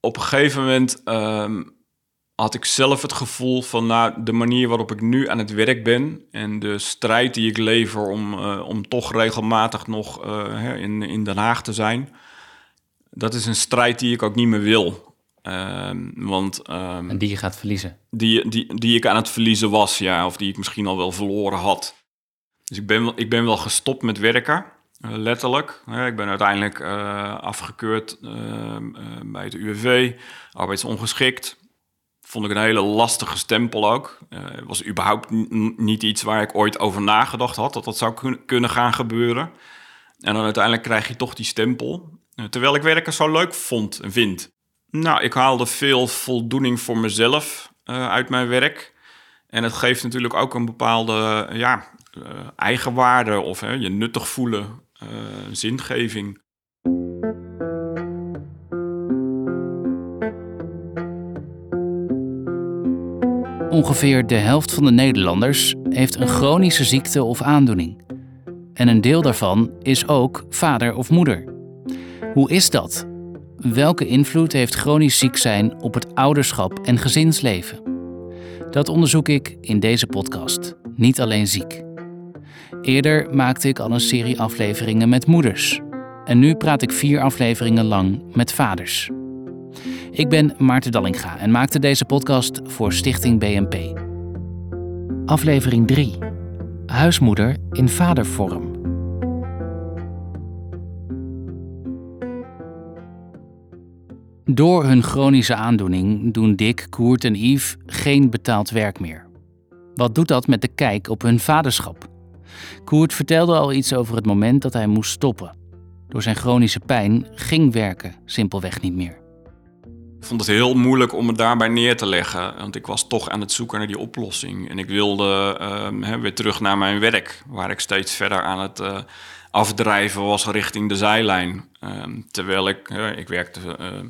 op een gegeven moment ehm, had ik zelf het gevoel van nou, de manier waarop ik nu aan het werk ben en de strijd die ik lever om, eh, om toch regelmatig nog uh, in, in Den Haag te zijn, dat is een strijd die ik ook niet meer wil. Ehm, want, um, en die je gaat verliezen? Die, die, die ik aan het verliezen was, ja, of die ik misschien al wel verloren had. Dus ik ben, ik ben wel gestopt met werken. Eh, letterlijk. ik ben uiteindelijk uh, afgekeurd ehm, bij het UWV, arbeidsongeschikt vond ik een hele lastige stempel ook. Het uh, was überhaupt niet iets waar ik ooit over nagedacht had dat dat zou kunnen gaan gebeuren. En dan uiteindelijk krijg je toch die stempel. Terwijl ik werken zo leuk vond en vind. Nou, ik haalde veel voldoening voor mezelf uit mijn werk. En het geeft natuurlijk ook een bepaalde ja, eigenwaarde of je nuttig voelen, zingeving. Ongeveer de helft van de Nederlanders heeft een chronische ziekte of aandoening. En een deel daarvan is ook vader of moeder. Hoe is dat? Welke invloed heeft chronisch ziek zijn op het ouderschap en gezinsleven? Dat onderzoek ik in deze podcast, niet alleen ziek. Eerder maakte ik al een serie afleveringen met moeders. En nu praat ik vier afleveringen lang met vaders. Ik ben Maarten Dallinga en maakte deze podcast voor Stichting BNP. Aflevering 3. Huismoeder in vadervorm. Door hun chronische aandoening doen Dick, Koert en Yves geen betaald werk meer. Wat doet dat met de kijk op hun vaderschap? Koert vertelde al iets over het moment dat hij moest stoppen. Door zijn chronische pijn ging werken simpelweg niet meer. Ik vond het heel moeilijk om het daarbij neer te leggen. Want ik was toch aan het zoeken naar die oplossing. En ik wilde uh, weer terug naar mijn werk, waar ik steeds verder aan het uh, afdrijven was richting de zijlijn. Ehm, terwijl ik, ik werkte ehm,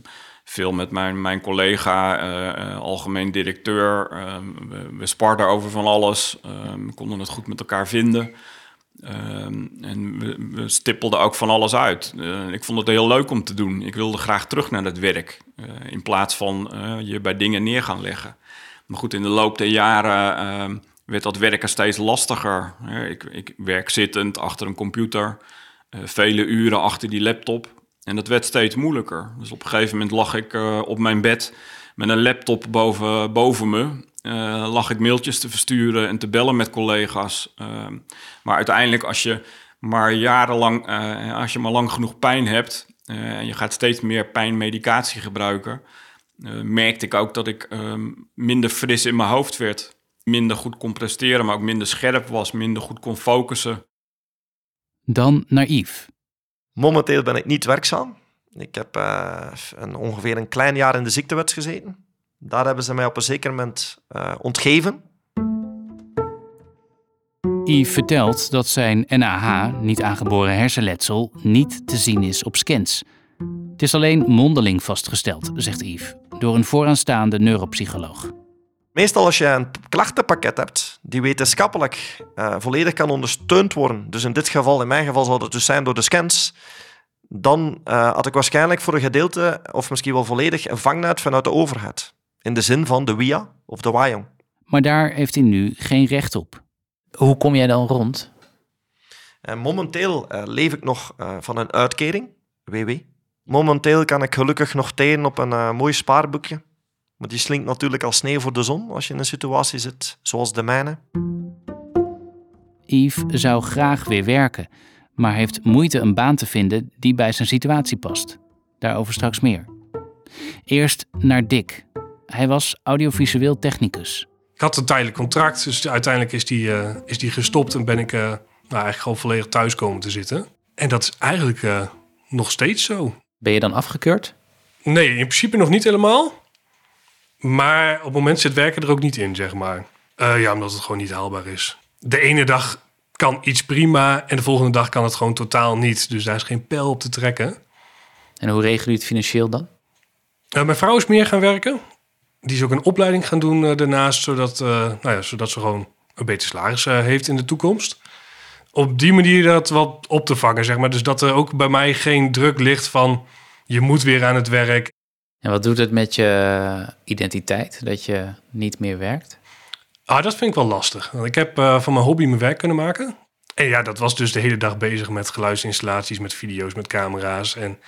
veel met mijn, mijn collega, uh, algemeen directeur. we, we sparden over van alles, we konden het goed met elkaar vinden. Ehm, en we, stippelden ook van alles uit. Uh, ik vond het heel leuk om te doen. Ik wilde graag terug naar het werk. In plaats van je bij dingen neer gaan leggen. Maar goed, in de loop der jaren ehm, werd dat werken steeds lastiger. Ik, ik, werk zittend achter een computer. vele uren achter die laptop. En dat werd steeds moeilijker. Dus op een gegeven moment lag ik op mijn bed met een laptop boven, boven me. Uh, lag ik mailtjes te versturen en te bellen met collega's. Uh, maar uiteindelijk, als je maar jarenlang, uh, als je maar lang genoeg pijn hebt en je gaat steeds meer pijnmedicatie gebruiken, merkte ik ook dat ik ehm, minder fris in mijn hoofd werd. Minder goed kon presteren, maar ook minder scherp was, minder goed kon focussen. Dan naïef. Momenteel ben ik niet werkzaam. Ik heb een, ongeveer een klein jaar in de ziektewet gezeten. Daar hebben ze mij op een zeker moment uh, ontgeven. Yves vertelt dat zijn NAH, niet aangeboren hersenletsel, niet te zien is op scans. Het is alleen mondeling vastgesteld, zegt Yves, door een vooraanstaande neuropsycholoog. Meestal als je een klachtenpakket hebt die wetenschappelijk uh, volledig kan ondersteund worden, dus in dit geval, in mijn geval zal het dus zijn door de scans, dan uh, had ik waarschijnlijk voor een gedeelte, of misschien wel volledig, een vangnet vanuit de overheid in de zin van de WIA of de WAJONG. Maar daar heeft hij nu geen recht op. Hoe kom jij dan rond? En momenteel uh, leef ik nog uh, van een uitkering, WW. Momenteel kan ik gelukkig nog teren op een uh, mooi spaarboekje. Maar die slinkt natuurlijk als sneeuw voor de zon als je in een situatie zit zoals de mijne. Yves zou graag weer werken, maar heeft moeite een baan te vinden die bij zijn situatie past. Daarover straks meer. Eerst naar Dick, hij was audiovisueel technicus. Ik had een tijdelijk contract, dus uiteindelijk is die, uh, is die gestopt en ben ik uh, nou, eigenlijk gewoon volledig thuis komen te zitten. En dat is eigenlijk uh, nog steeds zo. Ben je dan afgekeurd? Nee, in principe nog niet helemaal. Maar op het moment zit werken er ook niet in, zeg maar. ja, omdat het gewoon niet haalbaar is. De ene dag kan iets prima en de volgende dag kan het gewoon totaal niet. Dus daar is geen pijl op te trekken. En hoe regel je het financieel dan? mijn vrouw is meer gaan werken. Die is ook een opleiding gaan doen uh, daarnaast, zodat, nou ja, zodat ze gewoon een beter salaris heeft in de toekomst. Op die manier dat wat op te vangen, zeg maar. Dus dat er ook bij mij geen druk ligt van je moet weer aan het werk. En wat doet het met je identiteit dat je niet meer werkt? Ah, dat vind ik wel lastig. Want ik heb eh, van mijn hobby mijn werk kunnen maken. En ja, dat was dus de hele dag bezig met geluidsinstallaties, met video's, met camera's. En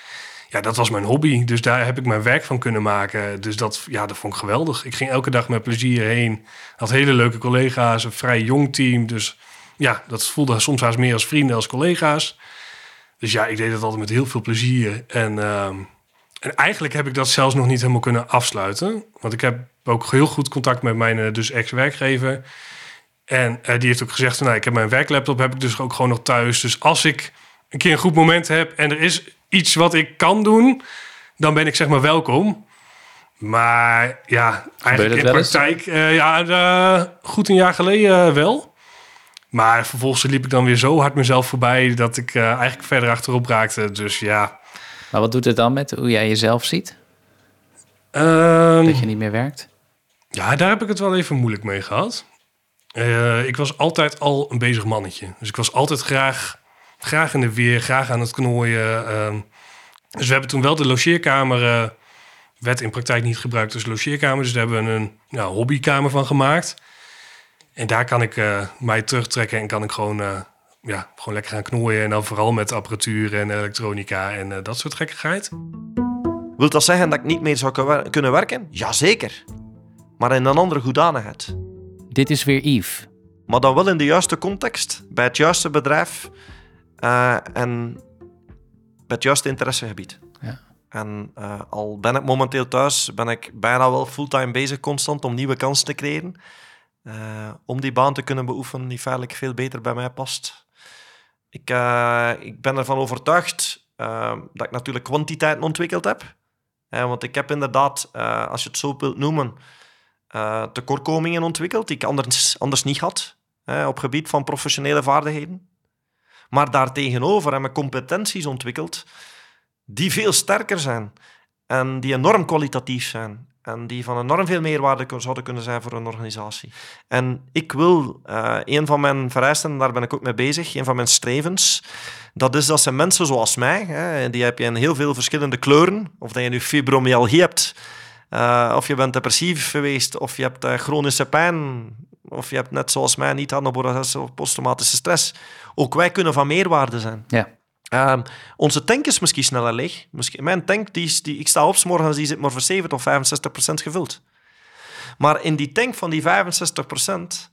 ja, dat was mijn hobby. Dus daar heb ik mijn werk van kunnen maken. Dus dat, ja, dat vond ik geweldig. Ik ging elke dag met plezier heen. Had hele leuke collega's, een vrij jong team. Dus ja, dat voelde soms haast meer als vrienden als collega's. Dus ja, ik deed dat altijd met heel veel plezier. En, ehm, en eigenlijk heb ik dat zelfs nog niet helemaal kunnen afsluiten. Want ik heb ook heel goed contact met mijn eh, dus ex-werkgever. En eh, die heeft ook gezegd, nou, ik heb mijn werklaptop heb ik dus ook gewoon nog thuis. Dus als ik een keer een goed moment heb en er is iets wat ik kan doen, dan ben ik zeg maar welkom. Maar ja, eigenlijk in praktijk, eh, ja, goed een jaar geleden wel. Maar vervolgens liep ik dan weer zo hard mezelf voorbij dat ik eigenlijk verder achterop raakte. Dus ja. Maar wat doet het dan met hoe jij jezelf ziet? Ehm, Dat je niet meer werkt? Ja, daar heb ik het wel even moeilijk mee gehad. Eh, ik was altijd al een bezig mannetje. Dus ik was altijd graag, graag in de weer, graag aan het knooien. ehm. dus we hebben toen wel de logeerkamer... eh, werd in praktijk niet gebruikt als logeerkamer. Dus daar hebben we een ja, hobbykamer van gemaakt. En daar kan ik eh, mij terugtrekken en kan ik gewoon, ja, gewoon lekker gaan knooien. En dan vooral met apparatuur en elektronica en eh, dat soort gekkigheid. Wil dat zeggen dat ik niet meer zou kun- kunnen werken? Jazeker. Maar in een andere hoedanigheid. Dit is weer Yves. Maar dan wel in de juiste context, bij het juiste bedrijf eh, en bij het juiste interessegebied. Ja. En eh, al ben ik momenteel thuis, ben ik bijna wel fulltime bezig constant om nieuwe kansen te creëren. Eh, om die baan te kunnen beoefenen die feitelijk veel beter bij mij past. Ik, eh, ik ben ervan overtuigd eh, dat ik natuurlijk kwantiteiten ontwikkeld heb. Want ik heb inderdaad, eh, als je het zo wilt noemen, eh, tekortkomingen ontwikkeld die ik anders, anders niet had hè, op gebied van professionele vaardigheden. Maar daartegenover heb ik competenties ontwikkeld die veel sterker zijn en die enorm kwalitatief zijn en die van enorm veel meerwaarde zouden kunnen zijn voor een organisatie. En ik wil, eh, een van mijn vereisten, en daar ben ik ook mee bezig, een van mijn strevens, dat is dat ze mensen zoals mij, hè, die heb je in heel veel verschillende kleuren, of dat je nu fibromyalgie hebt, eh, of je bent depressief geweest, of je hebt eh, chronische pijn, of je hebt net zoals mij niet anaborose of posttraumatische stress. Ook wij kunnen van meerwaarde zijn. Ja. Ehm, onze tank is misschien sneller leeg. Misschien, mijn tank, die, is- die, ik sta op 's morgens, die zit maar voor 70 of 65 procent gevuld. Maar in die tank van die 65 procent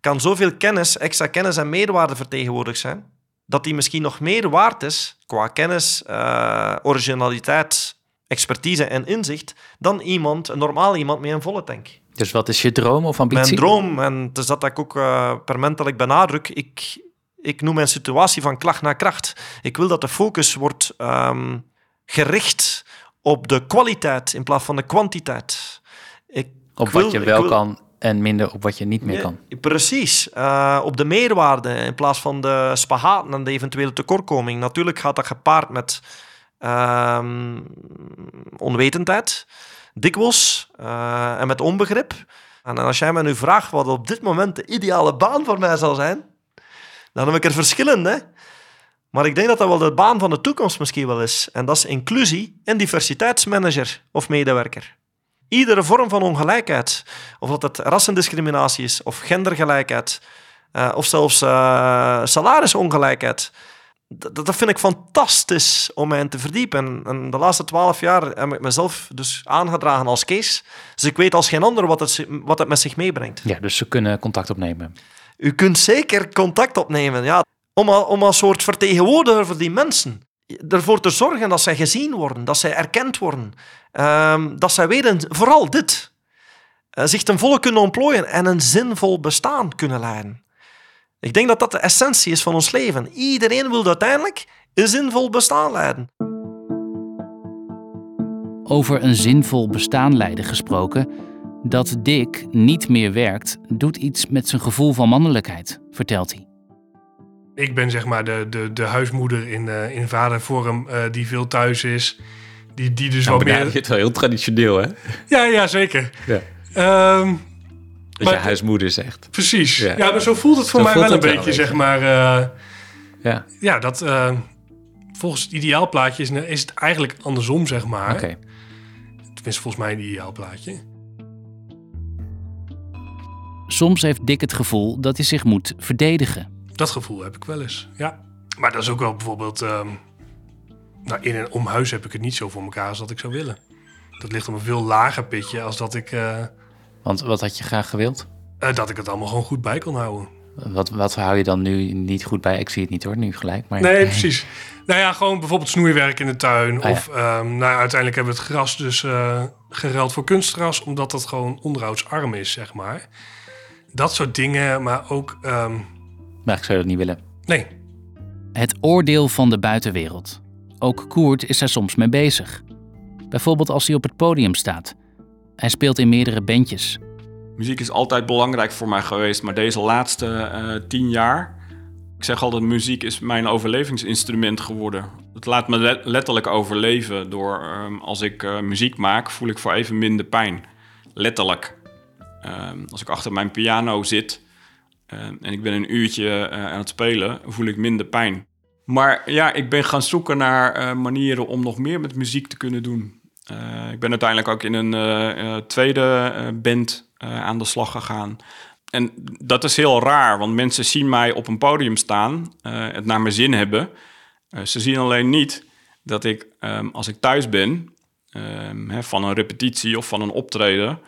kan zoveel kennis, extra kennis en meerwaarde vertegenwoordigd zijn, dat die misschien nog meer waard is qua kennis, eh, originaliteit, expertise en inzicht dan iemand, een normaal iemand met een volle tank. Dus wat is je droom of ambitie? Mijn droom, en het is dat dat ik ook uh, permanentelijk benadruk, ik, ik noem mijn situatie van klacht naar kracht. Ik wil dat de focus wordt ehm, gericht op de kwaliteit in plaats van de kwantiteit. Ik Op wil- wat je wel wil- kan en minder op wat je niet meer kan. Precies, eh, op de meerwaarde in plaats van de spagaten en de eventuele tekortkoming. Natuurlijk gaat dat gepaard met ehm, onwetendheid, dikwijls, eh, en met onbegrip. En als jij me nu vraagt wat op dit moment de ideale baan voor mij zal zijn, dan heb ik er verschillende. Maar ik denk dat dat wel de baan van de toekomst misschien wel is. En dat is inclusie en diversiteitsmanager of medewerker. Iedere vorm van ongelijkheid, of dat het rassendiscriminatie is, of gendergelijkheid, eh, of zelfs eh, salarisongelijkheid, dat, dat vind ik fantastisch om mij in te verdiepen. En, de laatste twaalf jaar heb ik mezelf dus aangedragen als Kees. Dus ik weet als geen ander wat het, wat het met zich meebrengt. Ja, dus ze kunnen contact opnemen. U kunt zeker contact opnemen, ja. Om, a- om als soort vertegenwoordiger voor die mensen. Ervoor te zorgen dat zij gezien worden, dat zij erkend worden. ehm, dat zij weten, vooral dit. eh, zich ten volle kunnen ontplooien en een zinvol bestaan kunnen leiden. Ik denk dat dat de essentie is van ons leven. Iedereen wil uiteindelijk een zinvol bestaan leiden. Over een zinvol bestaan leiden gesproken. Dat Dick niet meer werkt, doet iets met zijn gevoel van mannelijkheid, vertelt hij. Ik ben zeg maar de, de, de huismoeder in, eh, in vadervorm eh, die veel thuis is. Die, die dus Nou, wat benader je meer... het wel heel traditioneel, hè? Ja, ja, zeker. Ja. Ehm, Als Maar- je huismoeder zegt. precies. Ja. Ja. maar zo voelt het voor Zo mij wel een wel, beetje, zeg maar. eh, Ja, ja, dat... eh, volgens het ideaalplaatje is, is het eigenlijk andersom, zeg maar. oké. Tenminste, volgens mij een ideaal plaatje. Soms heeft Dick het gevoel dat hij zich moet verdedigen. Dat gevoel heb ik wel eens, ja. Maar dat is ook wel bijvoorbeeld... ehm, nou, in en om huis heb ik het niet zo voor elkaar als dat ik zou willen. Dat ligt op een veel lager pitje als dat ik, eh, Want wat had je graag gewild? eh, dat ik het allemaal gewoon goed bij kon houden. Wat, wat hou je dan nu niet goed bij? Ik zie het niet hoor, nu gelijk. Maar... Nee, precies. Nou ja, gewoon bijvoorbeeld snoeiwerk in de tuin. Ah, ja. Of ehm, nou, uiteindelijk hebben we het gras dus eh geruild voor kunstgras, omdat dat gewoon onderhoudsarm is, zeg maar. Dat soort dingen, maar ook. ehm, Maar ik zou dat niet willen. nee, Het oordeel van de buitenwereld. Ook Koert is daar soms mee bezig. Bijvoorbeeld als hij op het podium staat. Hij speelt in meerdere bandjes. Muziek is altijd belangrijk voor mij geweest, maar deze laatste eh, tien jaar... Ik zeg altijd, muziek is mijn overlevingsinstrument geworden. Het laat me le- letterlijk overleven door... ehm, als ik eh, muziek maak, voel ik voor even minder pijn. Letterlijk. Ehm, als ik achter mijn piano zit ehm, en ik ben een uurtje eh, aan het spelen, voel ik minder pijn. Maar ja, ik ben gaan zoeken naar eh, manieren om nog meer met muziek te kunnen doen. Eh, ik ben uiteindelijk ook in een tweede band aan de slag gegaan. En dat is heel raar, want mensen zien mij op een podium staan, het naar mijn zin hebben. Ze zien alleen niet dat ik, ehm, als ik thuis ben, van een repetitie of van een optreden,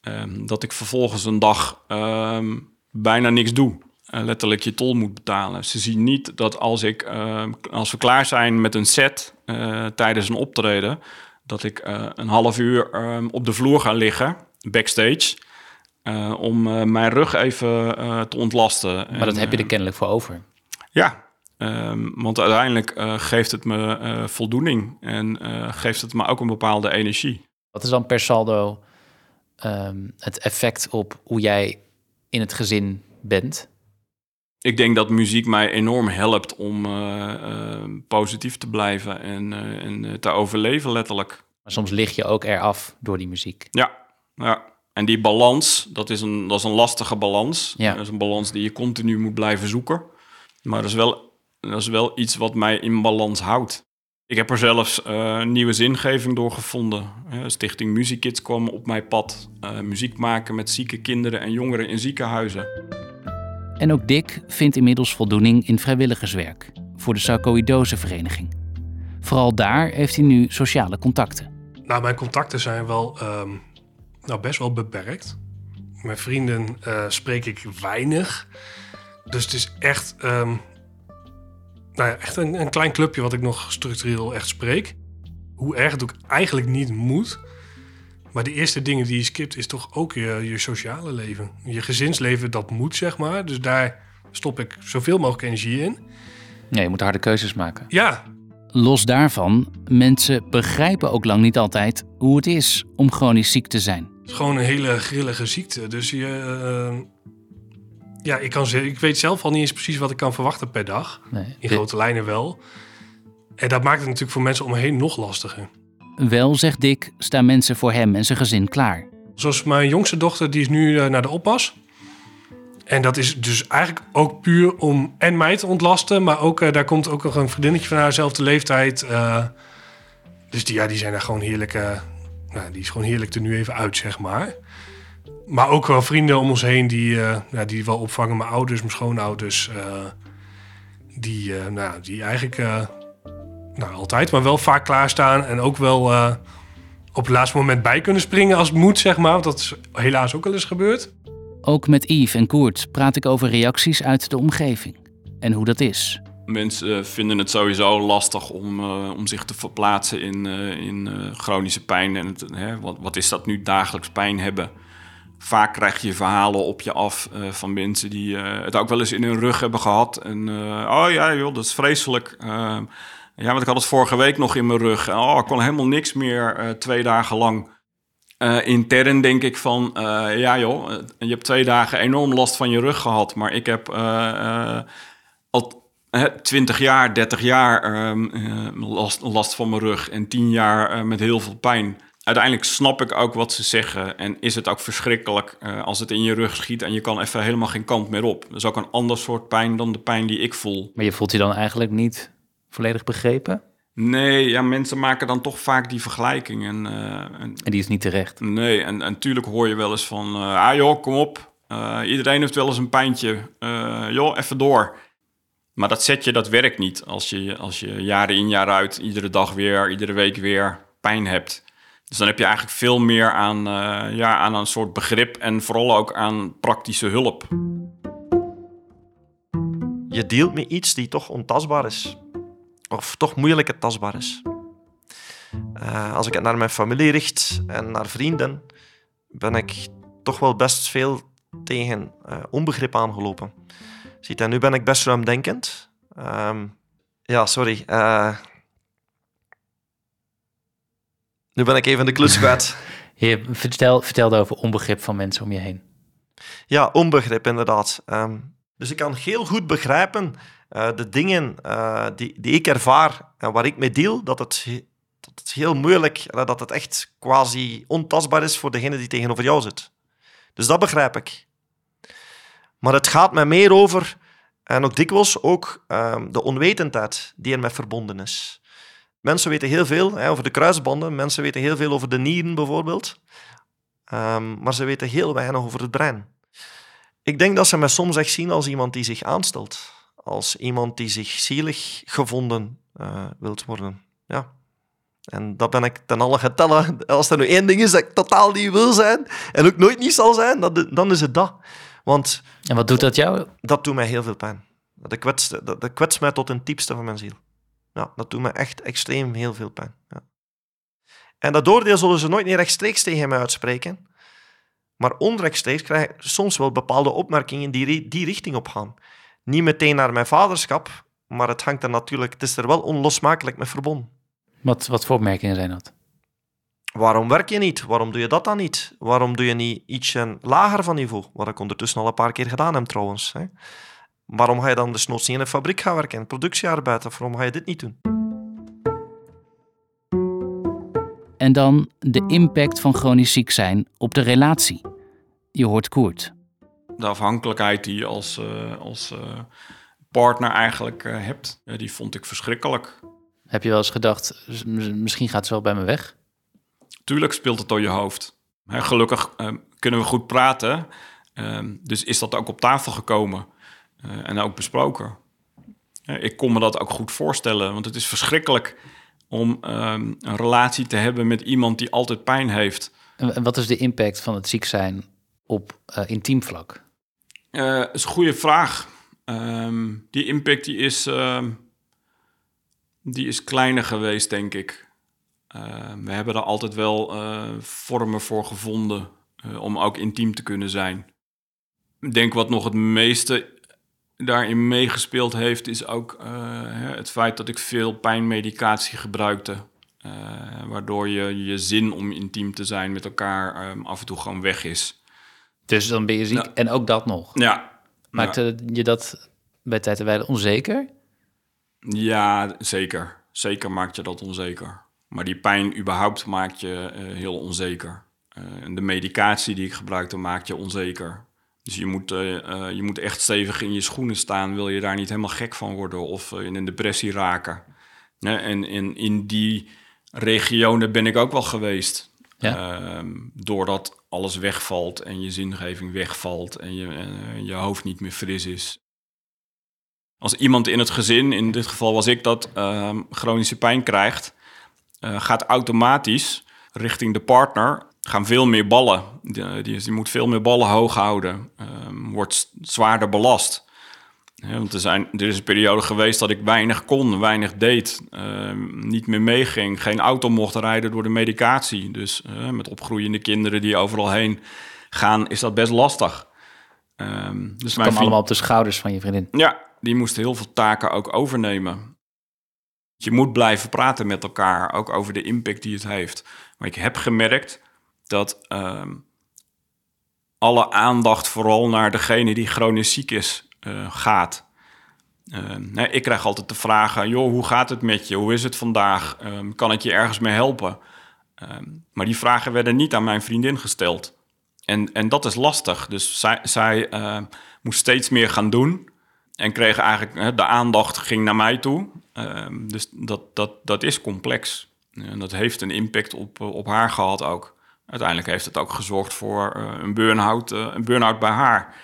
ehm, dat ik vervolgens een dag ehm, bijna niks doe. Eh, letterlijk je tol moet betalen. Ze zien niet dat als, ik, ehm, als we klaar zijn met een set eh, tijdens een optreden, dat ik eh, een half uur op de vloer ga liggen, backstage, om mijn rug even te ontlasten. Maar dat heb je er kennelijk voor over. Ja, want uiteindelijk geeft het me voldoening en geeft het me ook een bepaalde energie. Wat is dan per saldo ehm, het effect op hoe jij in het gezin bent? Ik denk dat muziek mij enorm helpt om eh, eh, positief te blijven en, eh, en eh, te overleven, letterlijk. Maar soms lig je ook eraf door die muziek. Ja, ja. En die balans, dat is een, dat is een lastige balans. Ja. Dat is een balans die je continu moet blijven zoeken. Maar dat is wel, dat is wel iets wat mij in balans houdt. Ik heb er zelfs eh, een nieuwe zingeving door gevonden. Stichting Muziekids kwam op mijn pad. Eh, muziek maken met zieke kinderen en jongeren in ziekenhuizen. En ook Dick vindt inmiddels voldoening in vrijwilligerswerk voor de sarcoïdosevereniging. Vooral daar heeft hij nu sociale contacten. nou, mijn contacten zijn wel ehm, nou, best wel beperkt. Mijn vrienden eh, spreek ik weinig. Dus het is echt, ehm, nou ja, echt een, een klein clubje wat ik nog structureel echt spreek. Hoe erg het ook eigenlijk niet moet. Maar de eerste dingen die je skipt is toch ook je, je sociale leven. Je gezinsleven, dat moet zeg maar. Dus daar stop ik zoveel mogelijk energie in. Nee, je moet harde keuzes maken. Ja, Los daarvan, mensen begrijpen ook lang niet altijd hoe het is om chronisch ziek te zijn. Het is gewoon een hele grillige ziekte. Dus je, eh, ja, ik, kan, ik weet zelf al niet eens precies wat ik kan verwachten per dag. Nee. In grote lijnen wel. En dat maakt het natuurlijk voor mensen om me heen nog lastiger. Wel, zegt Dick, staan mensen voor hem en zijn gezin klaar. Zoals mijn jongste dochter, die is nu eh, naar de oppas. En dat is dus eigenlijk ook puur om en mij te ontlasten. Maar ook, eh, daar komt ook nog een vriendinnetje van haarzelfde leeftijd. eh, dus die, ja, die zijn daar gewoon heerlijk... nou, die is gewoon heerlijk er nu even uit, zeg maar. Maar ook wel vrienden om ons heen die, eh, ja, die wel opvangen. Mijn ouders, mijn schoonouders. eh, die, eh, nou, die eigenlijk eh, nou, altijd, maar wel vaak klaarstaan. En ook wel eh, op het laatste moment bij kunnen springen als het moet, zeg maar. Want dat is helaas ook wel eens gebeurd. Ook met Yves en Koert praat ik over reacties uit de omgeving en hoe dat is. Mensen vinden het sowieso lastig om, eh, om zich te verplaatsen in, eh, in eh, chronische pijn. En het, hè, wat, wat is dat nu, dagelijks pijn hebben? Vaak krijg je verhalen op je af eh, van mensen die eh, het ook wel eens in hun rug hebben gehad. En, eh, oh ja, joh, dat is vreselijk. Eh, ja, want ik had het vorige week nog in mijn rug. Oh, ik kon helemaal niks meer twee dagen lang. Intern denk ik van, ja joh, je hebt twee dagen enorm last van je rug gehad. Maar ik heb al hè, 20 jaar, 30 jaar ehm, eh, last, last van mijn rug en 10 jaar met heel veel pijn. Uiteindelijk snap ik ook wat ze zeggen en is het ook verschrikkelijk eh, als het in je rug schiet en je kan even helemaal geen kant meer op. Dat is ook een ander soort pijn dan de pijn die ik voel. Maar je voelt je dan eigenlijk niet volledig begrepen? Nee, ja, mensen maken dan toch vaak die vergelijking. En, eh, en En die is niet terecht. nee, en, en natuurlijk hoor je wel eens van... eh, ah joh, kom op. Iedereen heeft wel eens een pijntje. Joh, even door. Maar dat zet je, dat werkt niet. Als je, als je jaren in, jaar uit, iedere dag weer, iedere week weer pijn hebt. Dus dan heb je eigenlijk veel meer aan, eh, ja, aan een soort begrip... en vooral ook aan praktische hulp. Je deelt met iets die toch ontastbaar is. Of toch moeilijker tastbaar is. Eh, als ik het naar mijn familie richt en naar vrienden, ben ik toch wel best veel tegen eh, onbegrip aangelopen. Ziet, en nu ben ik best ruimdenkend. Ehm, ja, sorry. eh. Nu ben ik even de klus kwijt. Je vertel, vertelde over onbegrip van mensen om je heen. Ja, onbegrip inderdaad. Ehm, dus ik kan heel goed begrijpen eh, de dingen eh, die, die ik ervaar en waar ik mee deal, dat het, he- dat het heel moeilijk, eh, dat het echt quasi ontastbaar is voor degene die tegenover jou zit. Dus dat begrijp ik. Maar het gaat mij meer over, en ook dikwijls ook, ehm, de onwetendheid die ermee verbonden is. Mensen weten heel veel hè, over de kruisbanden, mensen weten heel veel over de nieren bijvoorbeeld, Ehm, maar ze weten heel weinig over het brein. Ik denk dat ze mij soms echt zien als iemand die zich aanstelt. Als iemand die zich zielig gevonden eh, wilt worden. Ja. En dat ben ik ten alle getellen. Als er nu één ding is dat ik totaal niet wil zijn en ook nooit niet zal zijn, dat, dan is het dat. Want En wat doet dat jou? dat doet mij heel veel pijn. Dat kwetst, dat, dat kwetst mij tot een diepste van mijn ziel. Ja, dat doet mij echt extreem heel veel pijn. Ja. En dat oordeel zullen ze nooit meer rechtstreeks tegen mij uitspreken. Maar onrechtstreeks krijg ik soms wel bepaalde opmerkingen die die richting op gaan. Niet meteen naar mijn vaderschap, maar het hangt er natuurlijk, het is er wel onlosmakelijk mee verbonden. Wat, wat voor opmerkingen zijn dat? Waarom werk je niet? Waarom doe je dat dan niet? Waarom doe je niet ietsje lager van niveau? Wat ik ondertussen al een paar keer gedaan heb trouwens. Hè? Waarom ga je dan desnoods niet in een fabriek gaan werken, productiearbeid? Of waarom ga je dit niet doen? En dan de impact van chronisch ziek zijn op de relatie. Je hoort Koert. De afhankelijkheid die je als, eh, als eh, partner eigenlijk eh, hebt, die vond ik verschrikkelijk. Heb je wel eens gedacht, "M- misschien gaat ze wel bij me weg? Tuurlijk speelt het door je hoofd. Hè, gelukkig kunnen we goed praten. Ehm, dus is dat ook op tafel gekomen eh, en ook besproken. Eh, ik kon me dat ook goed voorstellen, want het is verschrikkelijk om ehm, een relatie te hebben met iemand die altijd pijn heeft. En wat is de impact van het ziek zijn op eh, intiem vlak? Eh, is een goede vraag. Ehm, die impact die is, ehm, die is kleiner geweest, denk ik. We hebben er altijd wel vormen voor gevonden om ook intiem te kunnen zijn. Ik denk wat nog het meeste daarin meegespeeld heeft, is ook eh, het feit dat ik veel pijnmedicatie gebruikte. Eh, waardoor je, je zin om intiem te zijn met elkaar ehm, af en toe gewoon weg is. Dus dan ben je ziek Ja. en ook dat nog. Ja, Maakte je dat bij tijd en wijle onzeker? Ja, zeker. Zeker maakt je dat onzeker. Maar die pijn überhaupt maakt je eh, heel onzeker. Eh, en de medicatie die ik gebruikte maakt je onzeker. Dus je moet, eh, eh, je moet echt stevig in je schoenen staan. Wil je daar niet helemaal gek van worden of eh, in een depressie raken. Nee, en in, in die regionen ben ik ook wel geweest. Ja. Ehm, doordat alles wegvalt en je zingeving wegvalt en je, eh, je hoofd niet meer fris is. Als iemand in het gezin, in dit geval was ik dat, ehm, chronische pijn krijgt, gaat automatisch richting de partner gaan veel meer ballen. Die, die, die moet veel meer ballen hoog houden, ehm, wordt zwaarder belast. Want er, zijn, er is een periode geweest dat ik weinig kon, weinig deed, ehm, niet meer meeging, geen auto mocht rijden door de medicatie. Dus eh, met opgroeiende kinderen die overal heen gaan, is dat best lastig. Ehm, dus Het kwam allemaal op de schouders van je vriendin. ja, die moest heel veel taken ook overnemen. Je moet blijven praten met elkaar, ook over de impact die het heeft. Maar ik heb gemerkt dat ehm, alle aandacht vooral naar degene die chronisch ziek is eh, gaat. Ehm, ik krijg altijd de vragen, joh, hoe gaat het met je? Hoe is het vandaag? Ehm, kan ik je ergens mee helpen? Maar die vragen werden niet aan mijn vriendin gesteld. En, en dat is lastig. Dus zij, zij eh, moest steeds meer gaan doen. En kreeg eigenlijk, de aandacht ging naar mij toe. Dus dat, dat, dat is complex. En dat heeft een impact op, op haar gehad ook. Uiteindelijk heeft het ook gezorgd voor uh, een burn-out een burn bij haar.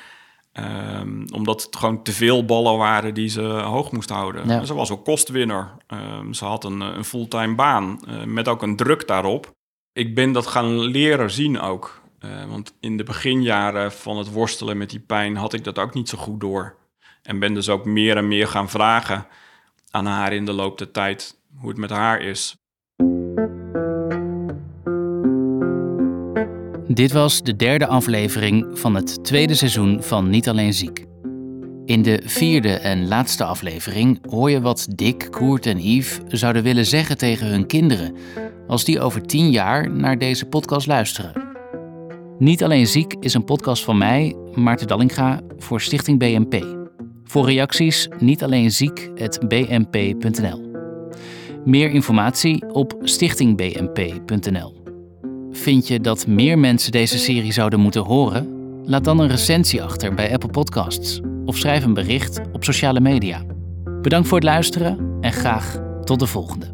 Um, omdat het gewoon te veel ballen waren die ze hoog moest houden. Ze was ook kostwinner. Um, ze had een, een fulltime baan uh, met ook een druk daarop. Ik ben dat gaan leren zien ook. Uh, want in de beginjaren van het worstelen met die pijn had ik dat ook niet zo goed door. En ben dus ook meer en meer gaan vragen aan haar in de loop der tijd hoe het met haar is. Dit was de derde aflevering van het tweede seizoen van Niet Alleen Ziek. In de vierde en laatste aflevering hoor je wat Dick, Koert en Yves zouden willen zeggen tegen hun kinderen als die over tien jaar naar deze podcast luisteren. Niet Alleen Ziek is een podcast van mij, Maarten Dallinga, voor Stichting BNP. Voor reacties niet alleen. Meer informatie op stichtingbnp.nl. Vind je dat meer mensen deze serie zouden moeten horen? Laat dan een recensie achter bij Apple Podcasts of schrijf een bericht op sociale media. Bedankt voor het luisteren en graag tot de volgende.